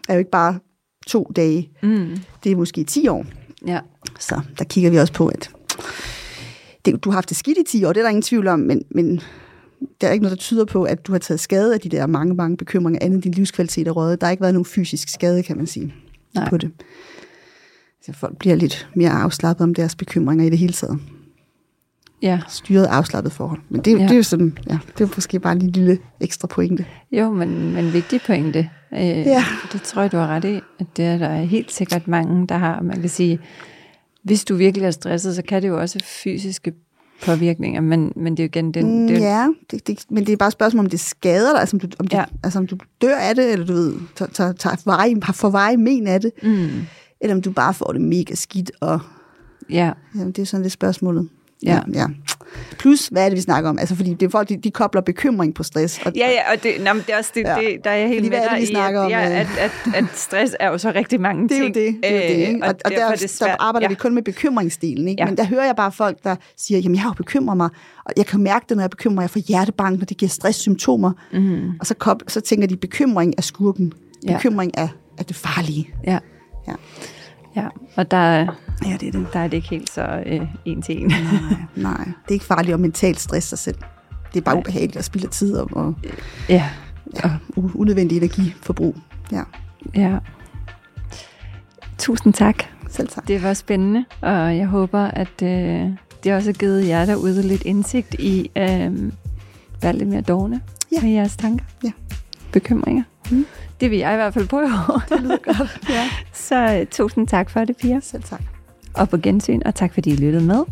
er jo ikke bare to dage, mm. det er måske 10 år.
Ja.
Så der kigger vi også på, at det, du har haft det skidt i 10 år, det er der ingen tvivl om, men, men der er ikke noget, der tyder på, at du har taget skade af de der mange, mange bekymringer, andet end din livskvalitet er røget. Der har ikke været nogen fysisk skade, kan man sige,
Nej.
på det. Så folk bliver lidt mere afslappet om deres bekymringer i det hele taget.
Ja.
Styret afslappet forhold. Men det, ja. Det er jo sådan, ja, det er måske bare en lille ekstra pointe.
Jo, men, men vigtig pointe. Øh,
Ja.
Det tror jeg, du har ret i, at det er der er helt sikkert mange, der har. Man kan sige, hvis du virkelig er stresset, så kan det jo også fysiske påvirkninger, men, men det er jo igen den...
Mm,
den
ja, det, det, men det er bare et spørgsmål, om det skader dig, altså om du, om, ja.
Ja.
altså om du dør af det, eller du ved, tager, tager, tager veje, for veje men af det,
Mm,
eller om du bare får det mega skidt, og
ja,
jamen, det er sådan lidt spørgsmålet.
Ja.
ja. Plus, hvad er det, vi snakker om? Altså, fordi det er folk, de, de kobler bekymring på stress. Og,
ja, ja, og det, nå, det er også det,
Ja.
ja. det, der er jeg helt
Fordi
med dig
vi
i,
snakker
at,
om,
ja,
øh?
at, at, at stress er jo så rigtig mange
Det er jo
ting.
det, det, er jo det ikke?
Øh,
Og, og
derfor
der,
er det
der arbejder
ja.
vi kun med bekymringsdelen. Ikke?
Ja.
Men der hører jeg bare folk, der siger, jamen jeg har jo bekymret mig, og jeg kan mærke det, når jeg bekymrer mig. Jeg får hjertebank, når det giver stresssymptomer.
Mm,
Og så, kop, så tænker de, bekymring er skurken.
Ja.
Bekymring er, er det farlige.
ja.
Ja.
Ja, og der,
Ja, det er det.
der er det ikke helt så øh, en til en.
Nej, nej. Det er ikke farligt at mentalt stresse sig selv. Det er bare
Nej.
ubehageligt at spille tid og, og
ja,
ja, unødvendig energiforbrug. Ja,
ja. Tusind tak.
selv tak.
Det var spændende, og jeg håber, at øh, det også har givet jer derude lidt indsigt i øh, være lidt mere dogne
Ja.
med jeres tanker.
Ja.
Bekymringer.
Mm.
Det vil jeg i hvert fald prøve. (laughs)
Det lyder godt. Ja,
Så øh, tusind tak for det, Pia.
selv tak.
Og på gensyn, og tak fordi I lyttede med.